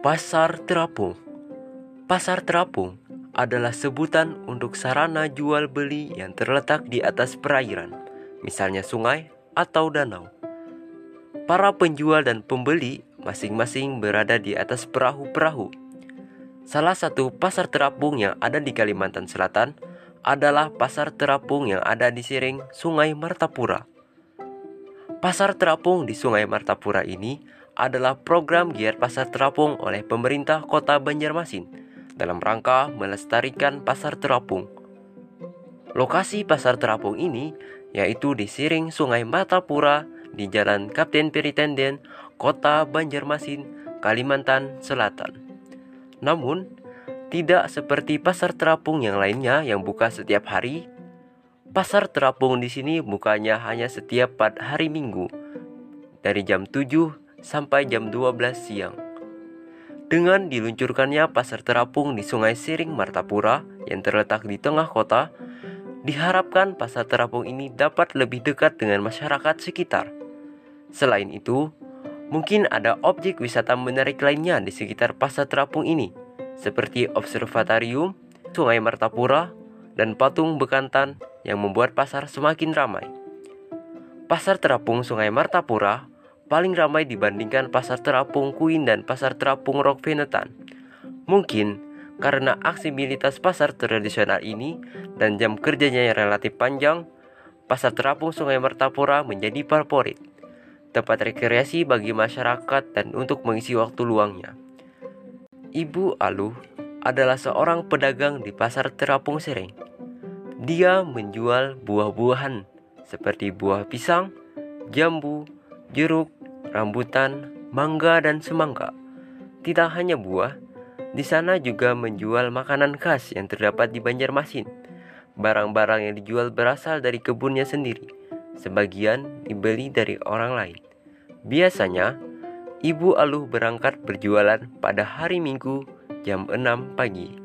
Pasar terapung Pasar terapung adalah sebutan untuk sarana jual beli yang terletak di atas perairan, misalnya sungai atau danau. Para penjual dan pembeli masing-masing berada di atas perahu-perahu. Salah satu pasar terapung yang ada di Kalimantan Selatan adalah pasar terapung yang ada di Siring, Sungai Martapura. Pasar terapung di Sungai Martapura ini adalah program giat pasar terapung oleh pemerintah kota Banjarmasin dalam rangka melestarikan pasar terapung. Lokasi pasar terapung ini yaitu di Siring Sungai Matapura di Jalan Kapten Peritenden, Kota Banjarmasin, Kalimantan Selatan. Namun, tidak seperti pasar terapung yang lainnya yang buka setiap hari. Pasar terapung di sini bukanya hanya setiap hari Minggu dari jam 7 sampai jam 12 siang. Dengan diluncurkannya pasar terapung di Sungai Siring Martapura yang terletak di tengah kota, diharapkan pasar terapung ini dapat lebih dekat dengan masyarakat sekitar. Selain itu, mungkin ada objek wisata menarik lainnya di sekitar pasar terapung ini, seperti observatorium, Sungai Martapura, dan patung bekantan yang membuat pasar semakin ramai. Pasar terapung Sungai Martapura paling ramai dibandingkan pasar terapung Kuin dan pasar terapung Rock Venetan. Mungkin karena aksibilitas pasar tradisional ini dan jam kerjanya yang relatif panjang, pasar terapung Sungai Mertapura menjadi favorit, tempat rekreasi bagi masyarakat dan untuk mengisi waktu luangnya. Ibu Aluh adalah seorang pedagang di pasar terapung Sereng. Dia menjual buah-buahan seperti buah pisang, jambu, jeruk, rambutan, mangga, dan semangka. Tidak hanya buah, di sana juga menjual makanan khas yang terdapat di Banjarmasin. Barang-barang yang dijual berasal dari kebunnya sendiri. Sebagian dibeli dari orang lain. Biasanya, Ibu Aluh berangkat berjualan pada hari Minggu jam 6 pagi.